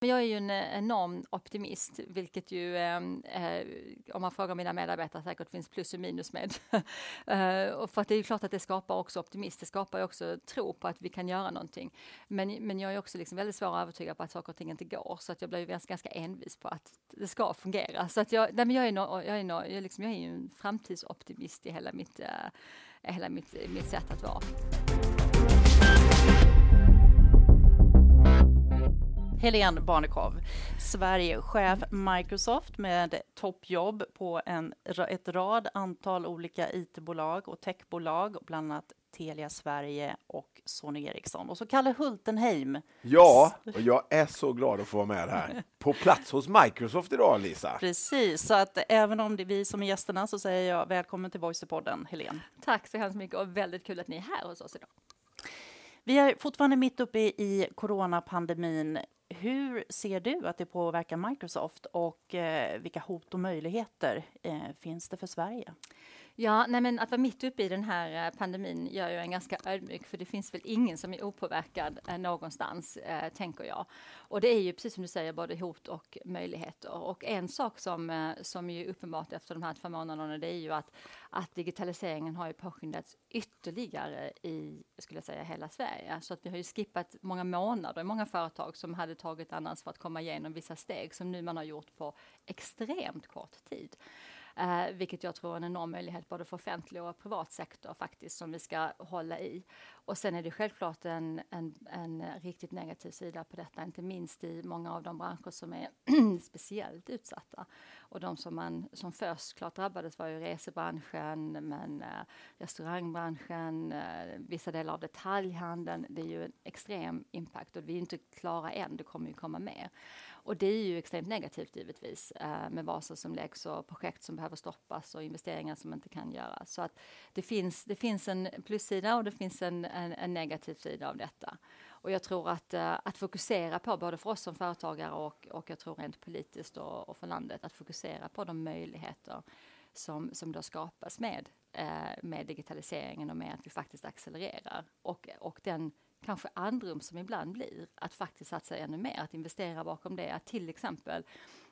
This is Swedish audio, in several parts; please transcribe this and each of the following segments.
Men jag är ju en enorm optimist, vilket ju ehm, eh, om man frågar mina medarbetare säkert finns plus och minus med. eh, och för att det är ju klart att det skapar också optimism, det skapar ju också tro på att vi kan göra någonting. Men, men jag är också liksom väldigt svår att övertyga på att saker och ting inte går, så att jag blir ganska, ganska envis på att det ska fungera. Så att jag, nej men jag är, no, jag är, no, jag liksom, jag är ju en framtidsoptimist i hela mitt, uh, hela mitt, mitt sätt att vara. Helene Barnekow, Sverigechef Microsoft med toppjobb på en, ett rad antal olika IT-bolag och techbolag, bland annat Telia Sverige och Sony Ericsson. Och så Kalle Hultenheim. Ja, och jag är så glad att få vara med här. På plats hos Microsoft idag, Lisa. Precis, så att även om det är vi som är gästerna så säger jag välkommen till Voice-podden, Helene. Tack så hemskt mycket och väldigt kul att ni är här hos oss idag. Vi är fortfarande mitt uppe i coronapandemin. Hur ser du att det påverkar Microsoft och eh, vilka hot och möjligheter eh, finns det för Sverige? Ja, nej men att vara mitt uppe i den här eh, pandemin gör ju en ganska ödmjuk, för det finns väl ingen som är opåverkad eh, någonstans, eh, tänker jag. Och det är ju precis som du säger, både hot och möjligheter. Och en sak som, eh, som är uppenbart efter de här två månaderna, det är ju att, att digitaliseringen har ju påskyndats ytterligare i, skulle jag säga, hela Sverige. Så att vi har ju skippat många månader i många företag som hade tagit annars för att komma igenom vissa steg som nu man har gjort på extremt kort tid. Eh, vilket jag tror är en enorm möjlighet både för offentlig och privat sektor faktiskt som vi ska hålla i. Och sen är det självklart en, en, en riktigt negativ sida på detta, inte minst i många av de branscher som är speciellt utsatta. Och de som, man, som först klart drabbades var ju resebranschen, men eh, restaurangbranschen, eh, vissa delar av detaljhandeln. Det är ju en extrem impact och vi är inte klara än, det kommer ju komma mer. Och det är ju extremt negativt givetvis eh, med varsel som läggs och projekt som behöver stoppas och investeringar som inte kan göras. Så att det finns, det finns en plussida och det finns en, en, en negativ sida av detta. Och jag tror att, eh, att fokusera på, både för oss som företagare och, och jag tror rent politiskt och, och för landet, att fokusera på de möjligheter som, som då skapas med, eh, med digitaliseringen och med att vi faktiskt accelererar. Och, och den kanske andrum som ibland blir, att faktiskt satsa ännu mer, att investera bakom det, att till exempel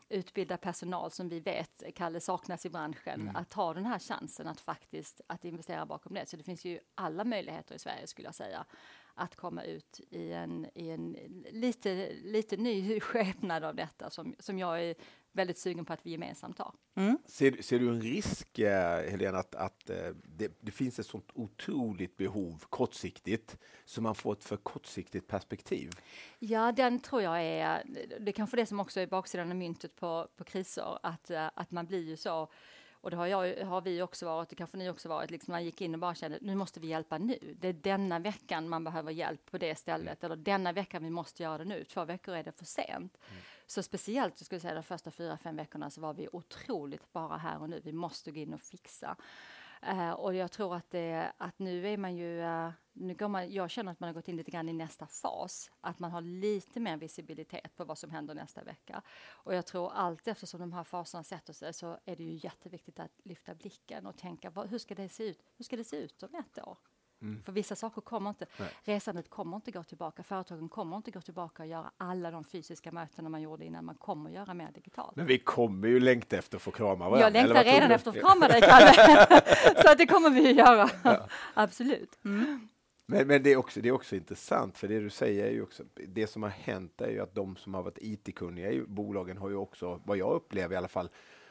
utbilda personal som vi vet, Kalle, saknas i branschen, mm. att ta den här chansen att faktiskt att investera bakom det. Så det finns ju alla möjligheter i Sverige skulle jag säga att komma ut i en, i en lite, lite ny skepnad av detta som, som jag är väldigt sugen på att vi gemensamt tar. Mm. Ser, ser, du en risk, eh, Helena, att, att eh, det, det, finns ett sånt otroligt behov kortsiktigt så man får ett för kortsiktigt perspektiv? Ja, den tror jag är, det är kanske det som också är baksidan av myntet på, på kriser, att, eh, att man blir ju så och det har, jag, har vi också varit, och kanske ni också varit, liksom man gick in och bara kände nu måste vi hjälpa nu. Det är denna veckan man behöver hjälp på det stället, eller denna veckan vi måste göra det nu. Två veckor är det för sent. Mm. Så speciellt, jag skulle säga de första fyra, fem veckorna så var vi otroligt bara här och nu. Vi måste gå in och fixa. Uh, och jag tror att, det, att nu är man ju, uh, nu går man, jag känner att man har gått in lite grann i nästa fas, att man har lite mer visibilitet på vad som händer nästa vecka. Och jag tror allt eftersom de här faserna sätter sig så är det ju jätteviktigt att lyfta blicken och tänka, vad, hur ska det se ut? Hur ska det se ut om ett år? Mm. För vissa saker kommer inte, Nej. resandet kommer inte gå tillbaka, företagen kommer inte gå tillbaka och göra alla de fysiska mötena man gjorde innan, man kommer göra mer digitalt. Men vi kommer ju längta efter att få krama varandra. Jag längtar redan efter att få krama dig, Kalle. Så att det kommer vi att göra, ja. absolut. Mm. Men, men, det, är också, det är också intressant, för det du säger är ju också, det som har hänt är ju att de som har varit IT-kunniga i bolagen har ju också, vad jag upplever i alla fall,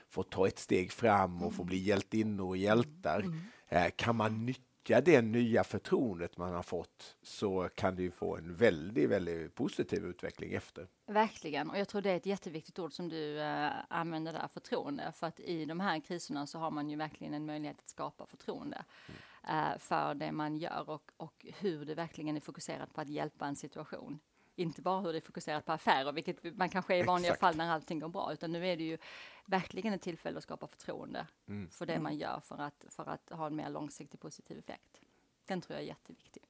fått ta ett steg fram och få bli hjältinnor och hjältar. Mm. Eh, kan man nyttja nyttja det nya förtroendet man har fått så kan ju få en väldigt, väldigt positiv utveckling efter. Verkligen, och jag tror det är ett jätteviktigt ord som du äh, använder där, förtroende. För att i de här kriserna så har man ju verkligen en möjlighet att skapa förtroende mm. äh, för det man gör och, och hur det verkligen är fokuserat på att hjälpa en situation inte bara hur det är fokuserat på affärer, vilket man kanske är i vanliga Exakt. fall när allting går bra, utan nu är det ju verkligen ett tillfälle att skapa förtroende mm. för det mm. man gör för att, för att ha en mer långsiktig positiv effekt. Den tror jag är jätteviktig.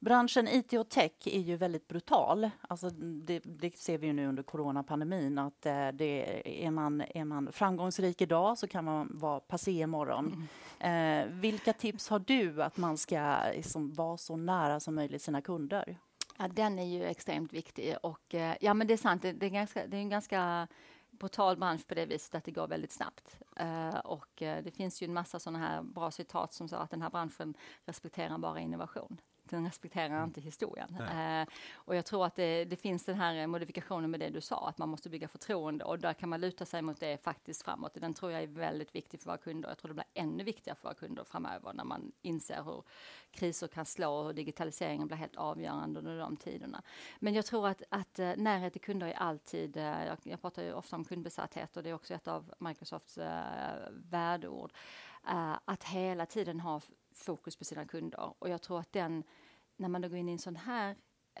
Branschen IT och tech är ju väldigt brutal. Alltså det, det ser vi ju nu under coronapandemin att eh, det är, man, är man framgångsrik idag så kan man vara passé imorgon. Mm. Eh, vilka tips har du att man ska liksom, vara så nära som möjligt sina kunder? Ja, den är ju extremt viktig och eh, ja, men det är sant. Det, det är, ganska, det är en ganska brutal bransch på det viset att det går väldigt snabbt. Uh, och uh, det finns ju en massa sådana här bra citat som sa att den här branschen respekterar bara innovation den respekterar mm. inte historien. Eh, och jag tror att det, det, finns den här modifikationen med det du sa, att man måste bygga förtroende och där kan man luta sig mot det faktiskt framåt. Den tror jag är väldigt viktig för våra kunder. Jag tror det blir ännu viktigare för våra kunder framöver när man inser hur kriser kan slå och hur digitaliseringen blir helt avgörande under de tiderna. Men jag tror att, att uh, närhet till kunder är alltid, uh, jag, jag, pratar ju ofta om kundbesatthet och det är också ett av Microsofts uh, värdeord, att hela tiden ha fokus på sina kunder. Och jag tror att den, när man då går in i en sån här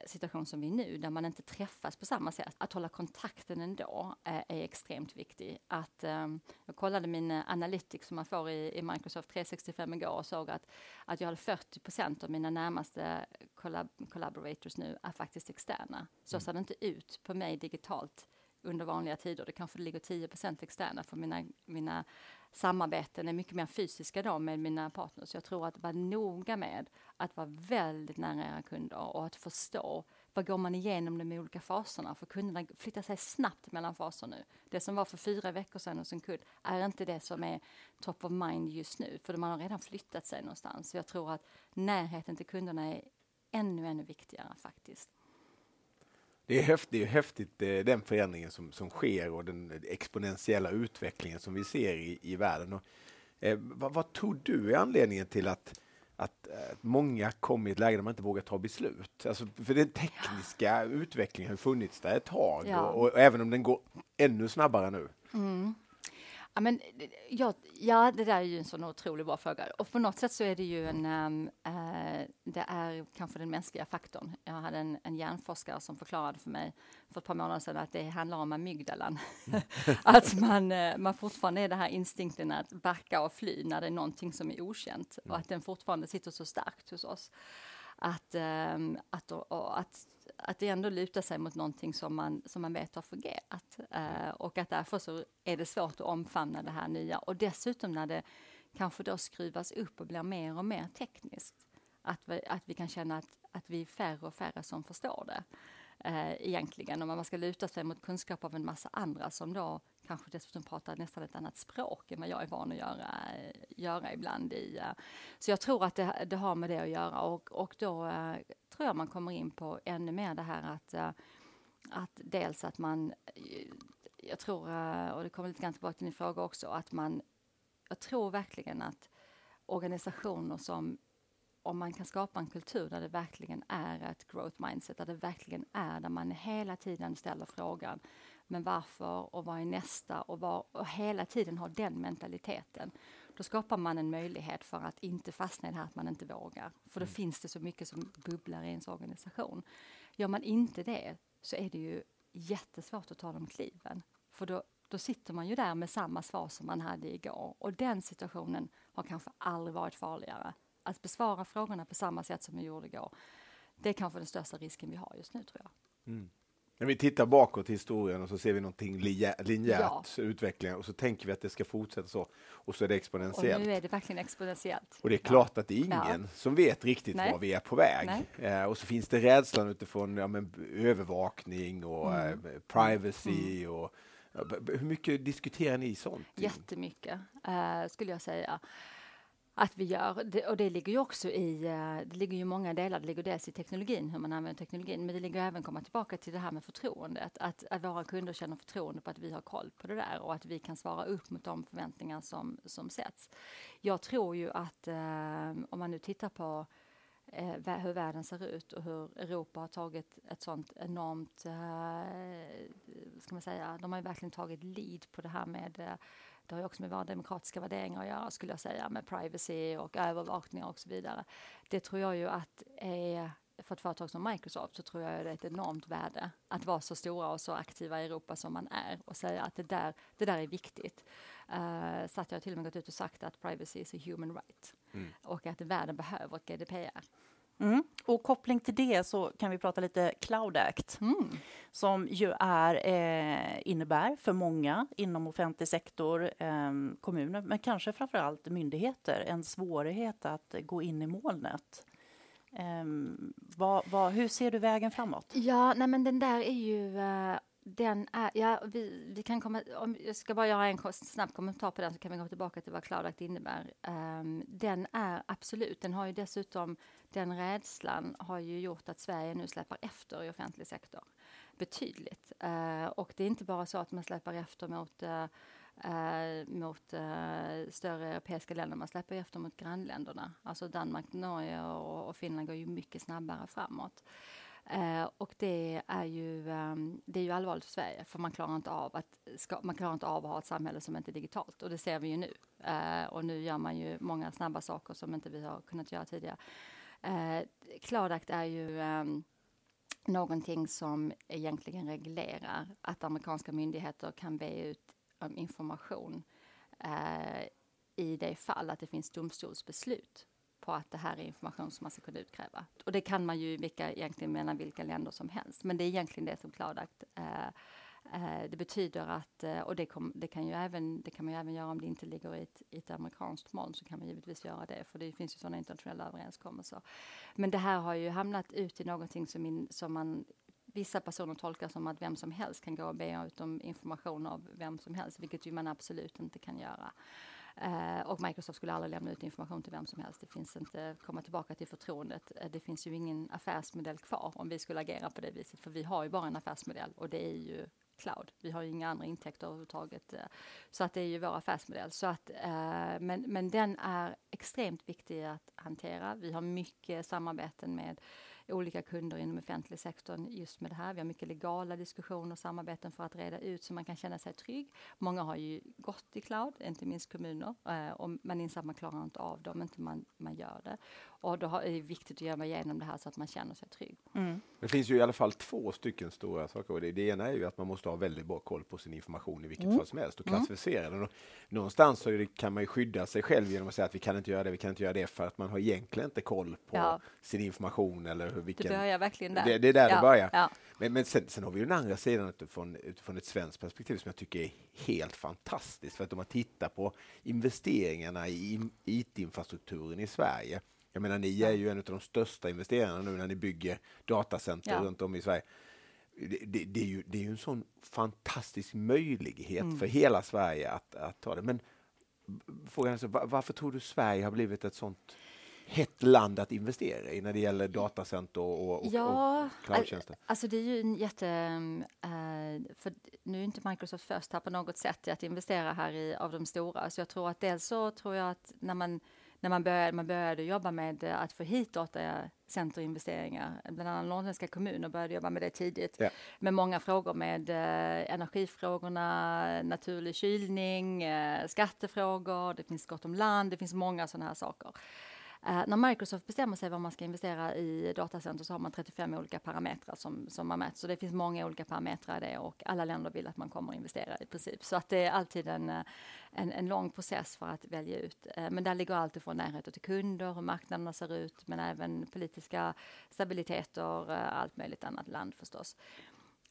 situation som vi är nu, där man inte träffas på samma sätt, att hålla kontakten ändå eh, är extremt viktig. Att, eh, jag kollade min analytics som man får i, i Microsoft 365 igår och såg att, att jag hade 40 procent av mina närmaste collab collaborators nu är faktiskt externa. Så mm. ser det inte ut på mig digitalt under vanliga tider. Det kanske ligger 10% externa för mina, mina samarbeten är mycket mer fysiska då med mina partners. Jag tror att vara noga med att vara väldigt nära era kunder och att förstå vad går man igenom de olika faserna? För kunderna flyttar sig snabbt mellan faser nu. Det som var för fyra veckor sedan hos en kund är inte det som är top of mind just nu, för man har redan flyttat sig någonstans. Så jag tror att närheten till kunderna är ännu, ännu viktigare faktiskt. Det är häftigt, det är häftigt eh, den förändringen som, som sker och den exponentiella utvecklingen som vi ser i, i världen. Och, eh, vad, vad tror du är anledningen till att, att eh, många kommer i ett läge där man inte vågar ta beslut? Alltså, för den tekniska ja. utvecklingen har funnits där ett tag ja. och, och, även om den går ännu snabbare nu. Mm. Ja, men, ja, ja, det där är ju en sån otroligt bra fråga. Och på något sätt så är det ju en... Um, uh, det är kanske den mänskliga faktorn. Jag hade en, en hjärnforskare som förklarade för mig för ett par månader sedan att det handlar om amygdalan. att man, uh, man fortfarande är det här instinkten att backa och fly när det är någonting som är okänt och att den fortfarande sitter så starkt hos oss. Att, um, att, och, och, att att det ändå lutar sig mot någonting som man, som man vet har fungerat. Uh, och att därför så är det svårt att omfamna det här nya. Och dessutom när det kanske då skruvas upp och blir mer och mer tekniskt. Att vi, att vi kan känna att, att vi är färre och färre som förstår det. Uh, egentligen, om man ska luta sig mot kunskap av en massa andra som då kanske dessutom pratar nästan ett annat språk än vad jag är van att göra, eh, göra ibland. I, eh. så jag tror att det, det, har med det att göra och, och då eh, tror jag man kommer in på ännu mer det här att, att dels att man, jag tror, och det kommer lite grann tillbaka till din fråga också, att man, jag tror verkligen att organisationer som om man kan skapa en kultur där det verkligen är ett growth mindset, där det verkligen är där man hela tiden ställer frågan men varför och vad är nästa och, var, och hela tiden ha den mentaliteten. Då skapar man en möjlighet för att inte fastna i det här att man inte vågar. För då mm. finns det så mycket som bubblar i ens organisation. Gör man inte det så är det ju jättesvårt att ta de kliven. För då, då sitter man ju där med samma svar som man hade igår. Och den situationen har kanske aldrig varit farligare. Att besvara frågorna på samma sätt som vi gjorde igår. Det är kanske den största risken vi har just nu tror jag. Mm. När vi tittar bakåt i historien och så ser vi någonting linjärt ja. utveckling och så tänker vi att det ska fortsätta så och så är det exponentiellt. Och nu är det verkligen exponentiellt. Och det är klart ja. att det är ingen ja. som vet riktigt Nej. var vi är på väg. Eh, och så finns det rädslan utifrån ja, men, övervakning och mm. eh, privacy mm. och hur mycket diskuterar ni sånt? Jättemycket uh, skulle jag säga att vi gör. och det ligger ju också i, eh, det ligger ju många delar, det ligger dels i teknologin, hur man använder teknologin, men det ligger även komma tillbaka till det här med förtroendet, att, att våra kunder känner förtroende på att vi har koll på det där och att vi kan svara upp mot de förväntningar som, som sätts. Jag tror ju att eh, om man nu tittar på eh, hur världen ser ut och hur Europa har tagit ett sånt enormt, eh, ska man säga, de har ju verkligen tagit lead på det här med eh, det har ju också med våra demokratiska värderingar att göra, skulle jag säga, med privacy och övervakning och så vidare. Det tror jag ju att är för ett företag som Microsoft så tror jag det är ett enormt värde att vara så stora och så aktiva i Europa som man är och säga att det där, det där är viktigt. Uh, så att jag till och med gått ut och sagt att privacy is a human right mm. och att världen behöver GDPR. Mm. Och koppling till det så kan vi prata lite Cloud Act mm. som ju är, eh, innebär för många inom offentlig sektor, eh, kommuner, men kanske framför allt myndigheter, en svårighet att gå in i molnet. Um, vad, vad, hur ser du vägen framåt? Ja, nej men den där är ju uh, den är, ja, vi, vi kan komma, om jag ska bara göra en snabb kommentar på den så kan vi gå tillbaka till vad Cloud Act innebär. Um, den är absolut, den har ju dessutom, den rädslan har ju gjort att Sverige nu släpar efter i offentlig sektor betydligt. Uh, och det är inte bara så att man släpar efter mot uh, mot uh, större europeiska länder. Man släpper efter mot grannländerna. Alltså Danmark, Norge och, och Finland går ju mycket snabbare framåt. Uh, och det är, ju, um, det är ju allvarligt för Sverige, för man klarar, inte av att, ska, man klarar inte av att ha ett samhälle som inte är digitalt. Och det ser vi ju nu. och nu gör man ju många snabba saker som inte vi har kunnat göra tidigare. Eh, Cloud är ju eh, någonting som egentligen reglerar att amerikanska myndigheter kan be ut om information eh, i det fall att det finns domstolsbeslut på att det här är information som man ska kunna utkräva. Och det kan man ju vilka, egentligen mellan vilka länder som helst. Men det är egentligen det som Cloud eh, Eh, det betyder att, eh, och det, kom, det, kan ju även, det kan man ju även göra om det inte ligger i ett, i ett amerikanskt moln, så kan man givetvis göra det, för det finns ju sådana internationella överenskommelser. Men det här har ju hamnat ut i någonting som, in, som man vissa personer tolkar som att vem som helst kan gå och be ut om information av vem som helst, vilket ju man absolut inte kan göra. Uh, och Microsoft skulle aldrig lämna ut information till vem som helst. Det finns inte, komma tillbaka till förtroendet. Uh, det finns ju ingen affärsmodell kvar om vi skulle agera på det viset, för vi har ju bara en affärsmodell och det är ju cloud. Vi har ju inga andra intäkter överhuvudtaget. Eh, så att det är ju vår affärsmodell. Så att, eh, men, men den är extremt viktig att hantera. Vi har mycket samarbeten med olika kunder inom offentlig sektor just med det här. Vi har mycket legala diskussioner och samarbeten för att reda ut så man kan känna sig trygg. Många har ju gått i cloud, inte minst kommuner, eh, och man inser att man klarar inte av det om inte man, man gör det. Och då är det viktigt att göra igenom det här så att man känner sig trygg. Mm. Det finns ju i alla fall två stycken stora saker. Och det, det ena är ju att man måste ha väldigt bra koll på sin information i vilket mm. fall som helst och mm. klassificera mm. den. Och någonstans så kan man ju skydda sig själv genom att säga att vi kan inte göra det, vi kan inte göra det för att man har egentligen inte koll på ja. sin information eller hur vilken... Det börjar verkligen där. Det, det är där ja. det börjar. Ja. Men, men sen, sen, har vi ju den andra sidan utifrån, utifrån ett svenskt perspektiv som jag tycker är helt fantastiskt. För att om man tittar på investeringarna i IT-infrastrukturen i Sverige jag menar, ni är ju en av de största investerarna nu när ni bygger datacenter ja. runt om i Sverige. Det, det, det, är ju, det är ju en sån fantastisk möjlighet mm. för hela Sverige att, att ta det. Men frågan är så, varför tror du Sverige har blivit ett sånt hett land att investera i när det gäller datacenter och, och, ja, och cloudtjänster? Alltså det är ju en jätte... Uh, för nu är inte Microsoft först här på något sätt i att investera här i, av de stora. Så jag tror att dels så tror jag att när man när man började, man började jobba med att få hit datacenterinvesteringar. Bland annat norrländska kommuner började jobba med det tidigt. Ja. Med många frågor med eh, energifrågorna, naturlig kylning, eh, skattefrågor, det finns gott om land, det finns många sådana här saker. Eh, när Microsoft bestämmer sig vad man ska investera i datacenter så har man 35 olika parametrar som, som man mäter. Så det finns många olika parametrar i det och alla länder vill att man kommer att investera i princip. Så att det är alltid en, eh, en, en lång process för att välja ut. Eh, men där ligger allt ifrån närhet till kunder, hur marknaderna ser ut, men även politiska stabiliteter, eh, allt möjligt annat land förstås.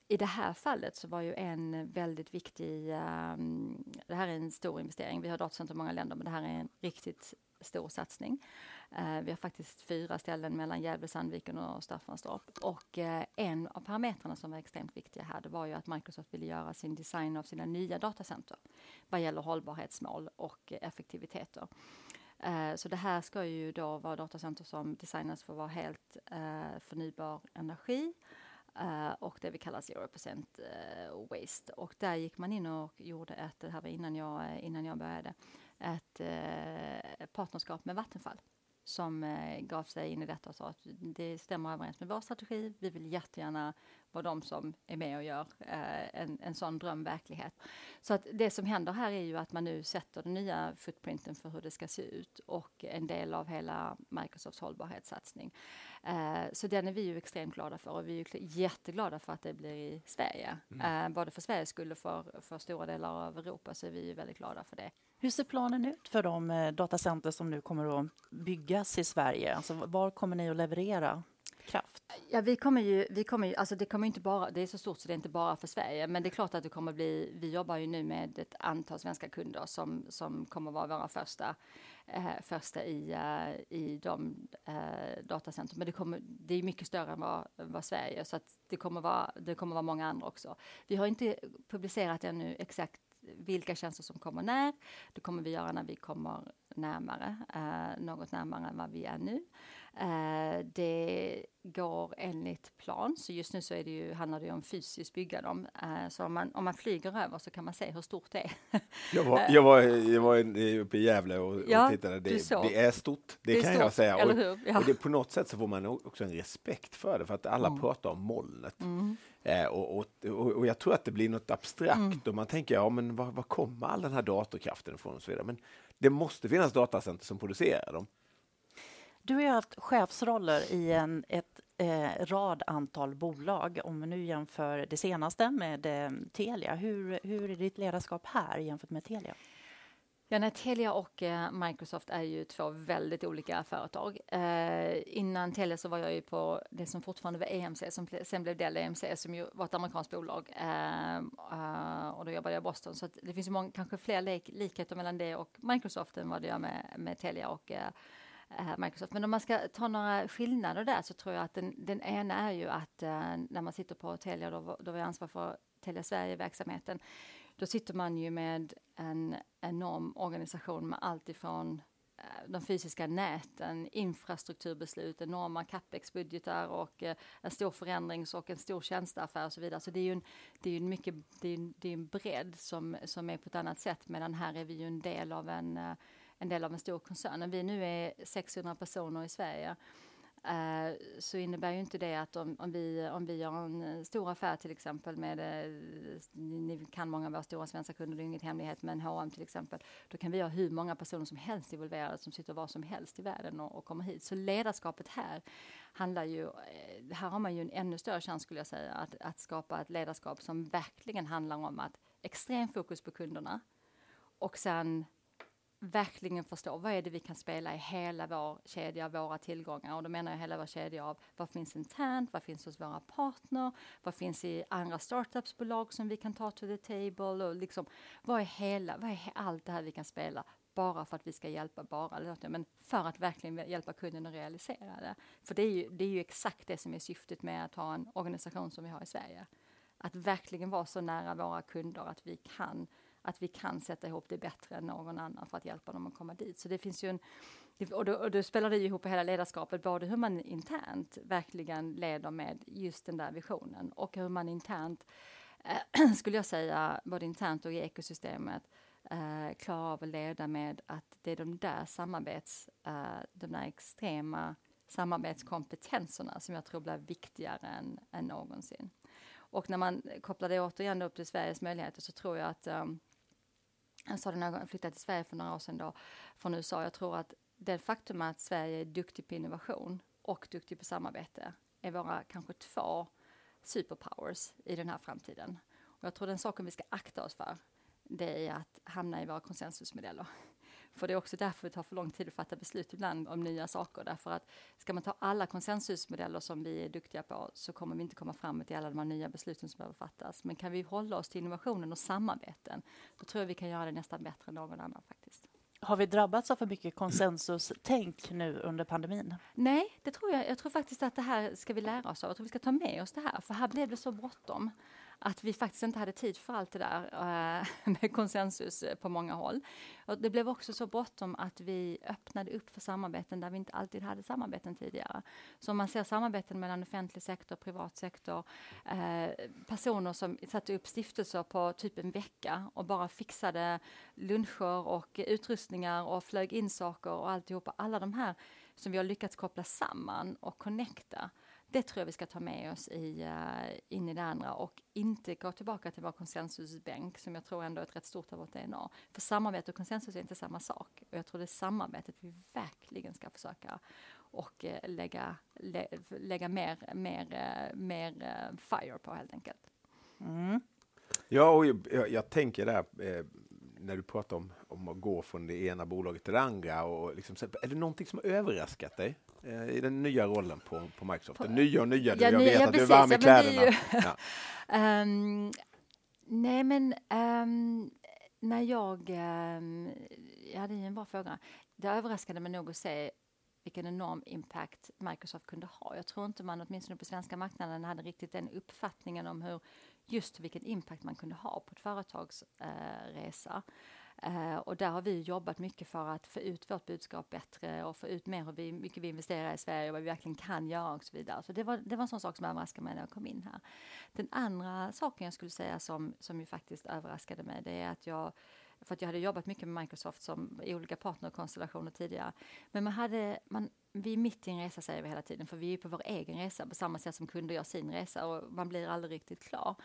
I det här fallet så var ju en väldigt viktig, um, det här är en stor investering, vi har datacenter i många länder, men det här är en riktigt stor satsning. Eh, vi har faktiskt fyra ställen mellan Gävle, Sandviken och Staffanstorp. Och eh, en av parametrarna som var extremt viktiga här, det var ju att Microsoft ville göra sin design av sina nya datacenter vad gäller hållbarhetsmål och eh, effektiviteter. Så det här ska ju då vara datacenter som designas för att vara helt förnybar energi Uh, och det vi kallar zero percent uh, waste. Och där gick man in och gjorde ett, det här var innan jag, eh, innan jag började, ett uh, partnerskap med Vattenfall som eh, gav sig in i detta och sa att det stämmer överens med vår strategi. Vi vill jättegärna vara de som är med och gör eh, en, en sån dröm verklighet. Så att det som händer här är ju att man nu sätter den nya footprinten för hur det ska se ut och en del av hela Microsofts hållbarhetssatsning. Eh, så den är vi ju extremt glada för och vi är jätteglada för att det blir i Sverige. Mm. Både för Sveriges skull och för, för stora delar av Europa så är vi ju väldigt glada för det. Hur ser planen ut för de eh, datacenter som nu kommer att byggas i Sverige? Alltså, var kommer ni att leverera? kraft? Ja, vi kommer ju, vi kommer ju, alltså det kommer inte bara, det är så stort så det är inte bara för Sverige, men det är klart att det kommer bli, vi jobbar ju nu med ett antal svenska kunder som, som kommer vara våra första, eh, första i, eh, i de eh, datacenter, men det, kommer, det är mycket större än vad, vad Sverige, så att det kommer vara, det kommer vara många andra också. Vi har inte publicerat ännu exakt vilka tjänster som kommer när. Det kommer vi göra när vi kommer närmare, eh, något närmare än vad vi är nu. Eh, det går enligt plan, så just nu så är det ju, handlar det om fysiskt bygga dem. Eh, så om man, om man flyger över så kan man se hur stort det är. jag, var, jag, var, jag var uppe i Gävle och, ja, och tittade. Det, det, är stort, det, det kan stort, jag säga. Och, ja. och, det, på något sätt så får man också en respekt för det, för att alla mm. pratar om molnet. Mm. Eh, och, och, och, jag tror att det blir något abstrakt mm. och man tänker, ja men var, var kommer all den här datorkraften ifrån och så vidare. Men det måste finnas datacenter som producerar dem. Du har ju haft chefsroller i en ett, eh, rad antal bolag. Om vi nu jämför det senaste med eh, Telia, hur, hur är ditt ledarskap här jämfört med Telia? Ja, nej, Telia och eh, Microsoft är ju två väldigt olika företag. Eh, innan Telia så var jag ju på det som fortfarande var EMC, som sen blev Dell EMC, som ju var ett amerikanskt bolag. Eh, eh, och då jobbade jag i Boston, så det finns ju många, kanske fler lik likheter mellan det och Microsoft än vad det gör med, med Telia och eh, Eh, Microsoft. Men om man ska ta några skillnader där så tror jag att den, den ena är ju att eh, när man sitter på Telia, då, då var jag ansvarig för Telia Sverige-verksamheten, då sitter man ju med en enorm organisation med allt ifrån eh, de fysiska näten, infrastrukturbeslut, enorma capex-budgetar och en stor förändrings och en stor tjänsteaffär och så vidare. Så det är ju en, det är en, mycket, det är en, det är en bredd som, som är på ett annat sätt medan här är vi ju en del av en, en del av en stor koncern. Om vi nu är 600 personer i Sverige eh, så innebär ju inte det att om, om, vi, om vi gör en stor affär till exempel med, eh, ni kan många av våra stora svenska kunder, det är inget hemlighet, men H&M till exempel, då kan vi ha hur många personer som helst involverade som sitter var som helst i världen och, och kommer hit. Så ledarskapet här handlar ju, eh, här har man ju en ännu större chans skulle jag säga, att, att skapa ett ledarskap som verkligen handlar om att extrem fokus på kunderna och sen verkligen förstå vad är det vi kan spela i hela vår kedja av våra tillgångar. Och då menar jag hela vår kedja av vad finns internt, vad finns hos våra partner, vad finns i andra startupsbolag som vi kan ta to the table och liksom vad är hela, vad är allt det här vi kan spela bara för att vi ska hjälpa bara, men för att verkligen hjälpa kunden att realisera det. För det är, ju, det är ju exakt det som är syftet med att ha en organisation som vi har i Sverige. Att verkligen vara så nära våra kunder att vi kan att vi kan sätta ihop det bättre än någon annan för att hjälpa dem att komma dit. Så det finns ju en, och då, och då spelar det ihop hela ledarskapet, både hur man internt verkligen leder med just den där visionen och hur man internt, äh, skulle jag säga, både internt och i ekosystemet, eh, klarar av att leda med att det är de där samarbets, eh, de där extrema samarbetskompetenserna som jag tror blir viktigare än, än någonsin. Och när man kopplar det återigen upp till Sveriges möjligheter så tror jag att um, jag sa det när jag flyttade till Sverige för några år sedan då, från USA. Jag tror att det faktum att Sverige är duktig på innovation och duktig på samarbete är våra kanske två superpowers i den här framtiden. Och jag tror den saken vi ska akta oss för, det är att hamna i våra konsensusmodeller. För det är också därför det tar för lång tid att fatta beslut ibland om nya saker. Därför att ska man ta alla konsensusmodeller som vi är duktiga på så kommer vi inte komma framåt i alla de här nya besluten som behöver fattas. Men kan vi hålla oss till innovationen och samarbeten, då tror jag vi kan göra det nästan bättre än någon annan faktiskt. Har vi drabbats av för mycket konsensustänk nu under pandemin? Nej, det tror jag. Jag tror faktiskt att det här ska vi lära oss av. Jag tror vi ska ta med oss det här, för här blev det så bråttom att vi faktiskt inte hade tid för allt det där eh, med konsensus eh, på många håll. Och det blev också så bråttom att vi öppnade upp för samarbeten där vi inte alltid hade samarbeten tidigare. Så om man ser samarbeten mellan offentlig sektor privat sektor, eh, personer som satte upp stiftelser på typ en vecka och bara fixade luncher och utrustningar och flög in saker och alltihopa. Alla de här som vi har lyckats koppla samman och connecta det tror jag vi ska ta med oss i, uh, in i det andra och inte gå tillbaka till vår konsensusbänk som jag tror ändå är ett rätt stort av vårt DNA. För samarbete och konsensus är inte samma sak. Och jag tror det är samarbetet vi verkligen ska försöka och uh, lägga, lä, lägga mer, mer, uh, mer fire på helt enkelt. Mm. Ja, och jag, jag tänker där när du pratar om, om att gå från det ena bolaget till det andra. Och liksom, är det någonting som har överraskat dig eh, i den nya rollen på, på Microsoft? Den nya och nya, ja, jag vet ja, att precis, du är varm i kläderna. Ja, um, nej, men um, när jag... Um, ja, det är en bra fråga. Det överraskade mig nog att se vilken enorm impact Microsoft kunde ha. Jag tror inte man, åtminstone på svenska marknaden, hade riktigt den uppfattningen om hur just vilken impact man kunde ha på ett företags eh, resa. Eh, och där har vi jobbat mycket för att få ut vårt budskap bättre och få ut mer hur vi, mycket vi investerar i Sverige och vad vi verkligen kan göra och så vidare. Så det var, det var en sån sak som överraskade mig när jag kom in här. Den andra saken jag skulle säga som, som ju faktiskt överraskade mig, det är att jag för att jag hade jobbat mycket med Microsoft som i olika partnerkonstellationer tidigare. Men man hade, man, vi är mitt i en resa säger vi hela tiden, för vi är på vår egen resa på samma sätt som kunder gör sin resa och man blir aldrig riktigt klar.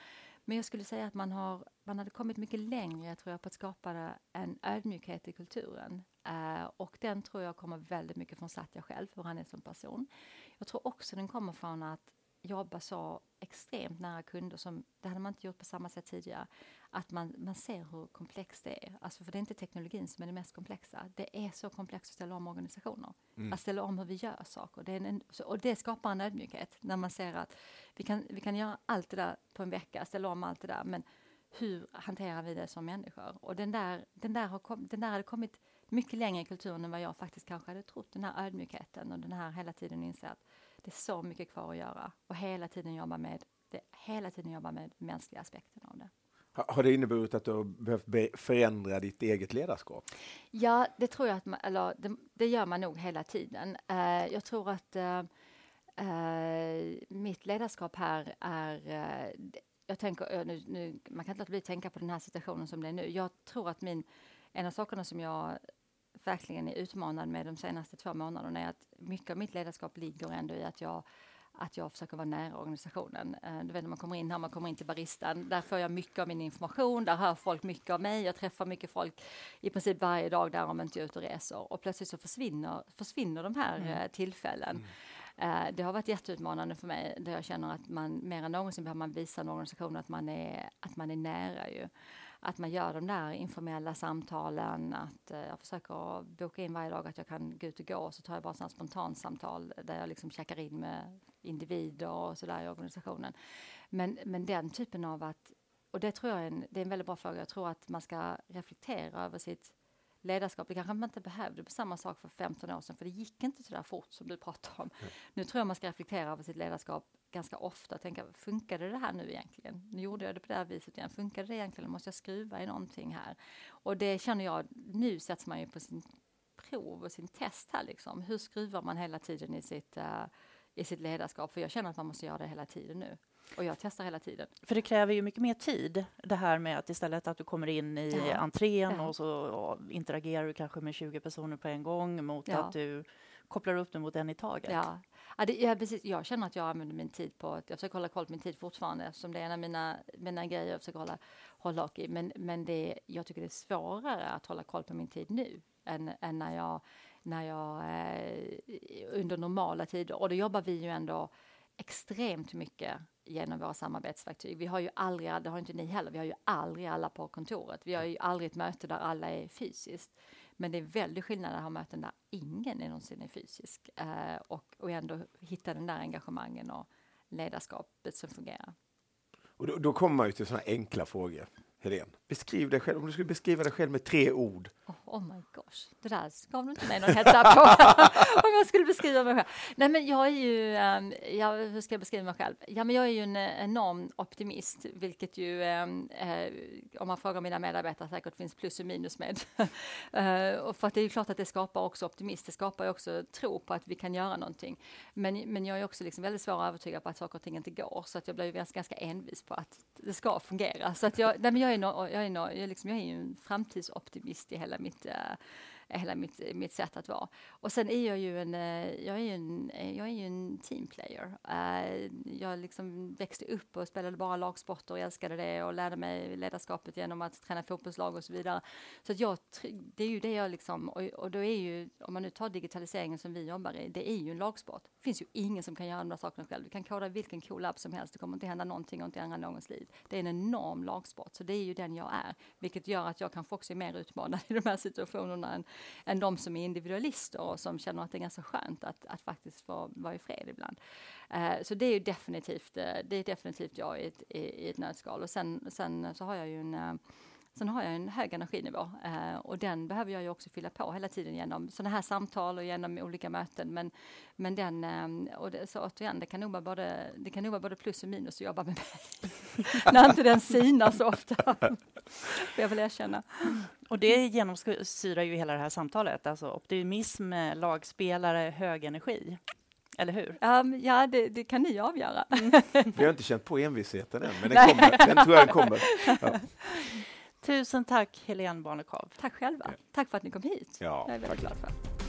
Men jag skulle säga att man, har, man hade kommit mycket längre tror jag, på att skapa en ödmjukhet i kulturen. Uh, och den tror jag kommer väldigt mycket från Satya själv, hur han är som person. Jag tror också den kommer från att jobba så extremt nära kunder som det hade man inte gjort på samma sätt tidigare. Att man, man ser hur komplext det är. Alltså för det är inte teknologin som är det mest komplexa. Det är så komplext att ställa om organisationer. Mm. Att ställa om hur vi gör saker. Det en, och det skapar en ödmjukhet när man ser att vi kan, vi kan göra allt det där på en vecka, ställa om allt det där. Men hur hanterar vi det som människor? Och den där, den där, har kom, den där hade kommit mycket längre i kulturen än vad jag faktiskt kanske hade trott. Den här ödmjukheten och den här hela tiden inse att det är så mycket kvar att göra och hela tiden jobba med, det, hela tiden jobba med mänskliga aspekten av det. Har det inneburit att du har behövt förändra ditt eget ledarskap? Ja, det tror jag att man, eller det, det gör man nog hela tiden. Uh, jag tror att uh, uh, mitt ledarskap här är jag tänker, nu, nu, man kan inte låta bli att tänka på den här situationen som det är nu. Jag tror att min, en av sakerna som jag verkligen är utmanad med de senaste två månaderna är att mycket av mitt ledarskap ligger ändå i att jag att jag försöker vara nära organisationen. Uh, du vet när man kommer in här, man kommer in till baristan, där får jag mycket av min information, där hör folk mycket av mig, jag träffar mycket folk i princip varje dag där om jag inte är ute och reser och plötsligt så försvinner, försvinner de här mm. uh, tillfällen. Mm. Uh, det har varit jätteutmanande för mig där jag känner att man mer än någonsin behöver man visa en organisation att man är, att man är nära ju att man gör de där informella samtalen, att eh, jag försöker boka in varje dag att jag kan gå ut och gå, så tar jag bara sådana spontansamtal där jag liksom checkar in med individer och sådär i organisationen. Men, men den typen av att, och det tror jag är en, det är en väldigt bra fråga, jag tror att man ska reflektera över sitt ledarskap. Det kanske man inte behövde på samma sak för 15 år sedan, för det gick inte så där fort som du pratar om. Mm. Nu tror jag man ska reflektera över sitt ledarskap ganska ofta och tänka, funkade det här nu egentligen? Nu gjorde jag det på det här viset igen, funkade det egentligen? Måste jag skruva i någonting här? Och det känner jag, nu sätts man ju på sin prov och sin test här liksom. Hur skruvar man hela tiden i sitt, uh, i sitt ledarskap? För jag känner att man måste göra det hela tiden nu. Och jag testar hela tiden. För det kräver ju mycket mer tid, det här med att istället att du kommer in i ja. entrén ja. och så och interagerar du kanske med 20 personer på en gång mot ja. att du kopplar upp det mot en i taget. Ja. Ja, det, ja, precis. Jag känner att jag använder min tid på att jag försöker hålla koll på min tid fortfarande eftersom det är en av mina, mina grejer jag försöker hålla, hålla i. Men, men det, jag tycker det är svårare att hålla koll på min tid nu än, än när jag, när jag eh, under normala tider. Och då jobbar vi ju ändå extremt mycket genom våra samarbetsverktyg. Vi har ju aldrig, det har inte ni heller, vi har ju aldrig alla på kontoret. Vi har ju aldrig ett möte där alla är fysiskt. Men det är väldigt skillnad att ha möten där ingen är någonsin är fysisk eh, och, och ändå hitta den där engagemangen och ledarskapet som fungerar. Och då, då kommer man ju till sådana enkla frågor. Helene, beskriv dig själv. Om du skulle beskriva dig själv med tre ord. Oh, oh my gosh, det där gav du inte mig någon heads up på. Om jag skulle beskriva mig själv. Nej, men jag är ju, um, ja, hur ska jag beskriva mig själv? Ja, men jag är ju en eh, enorm optimist, vilket ju, um, uh, om man frågar mina medarbetare, säkert finns plus och minus med. uh, och för att det är ju klart att det skapar också optimism, det skapar ju också tro på att vi kan göra någonting. Men, men jag är också liksom väldigt svår att övertyga på att saker och ting inte går, så att jag blir ju ganska, ganska envis på att det ska fungera. Så att jag, nej, men jag är, no, jag är, no, jag är, liksom, jag är ju en framtidsoptimist i hela mitt, eh, hela mitt, mitt sätt att vara. Och sen är jag ju en, eh, jag är ju en, eh, jag är ju en teamplayer. player. Eh, jag liksom växte upp och spelade bara lagsporter och älskade det och lärde mig ledarskapet genom att träna fotbollslag och så vidare. Så att jag, det är ju det jag liksom, och, och då är ju, om man nu tar digitaliseringen som vi jobbar i, det är ju en lagsport. Det finns ju ingen som kan göra de där sakerna själv. Du kan koda vilken cool app som helst, det kommer inte hända någonting och inte ändra någons liv. Det är en enorm lagsport, så det är ju den jag är, vilket gör att jag kanske också är mer utmanad i de här situationerna än, än de som är individualister och som känner att det är ganska skönt att, att faktiskt få vara i fred ibland. Uh, så det är ju definitivt, eh, det är definitivt jag i ett, i, i ett nötskal. Och sen, sen så har jag ju en uh, Sen har jag en hög energinivå eh, och den behöver jag ju också fylla på hela tiden genom sådana här samtal och genom olika möten. Men, men den, eh, och det, så återigen, det kan, nog vara både, det kan nog vara både plus och minus att jobba med mig. När inte den sinar så ofta, får jag väl erkänna. Och det genomsyrar ju hela det här samtalet, alltså optimism, lagspelare, hög energi. Eller hur? Um, ja, det, det, kan ni avgöra. Vi har inte känt på envisheten än, men den kommer. Den tror jag kommer. Ja. Tusen tack, Helene Barnekow. Tack själva. Tack för att ni kom hit. Ja, jag är väldigt tack. glad för.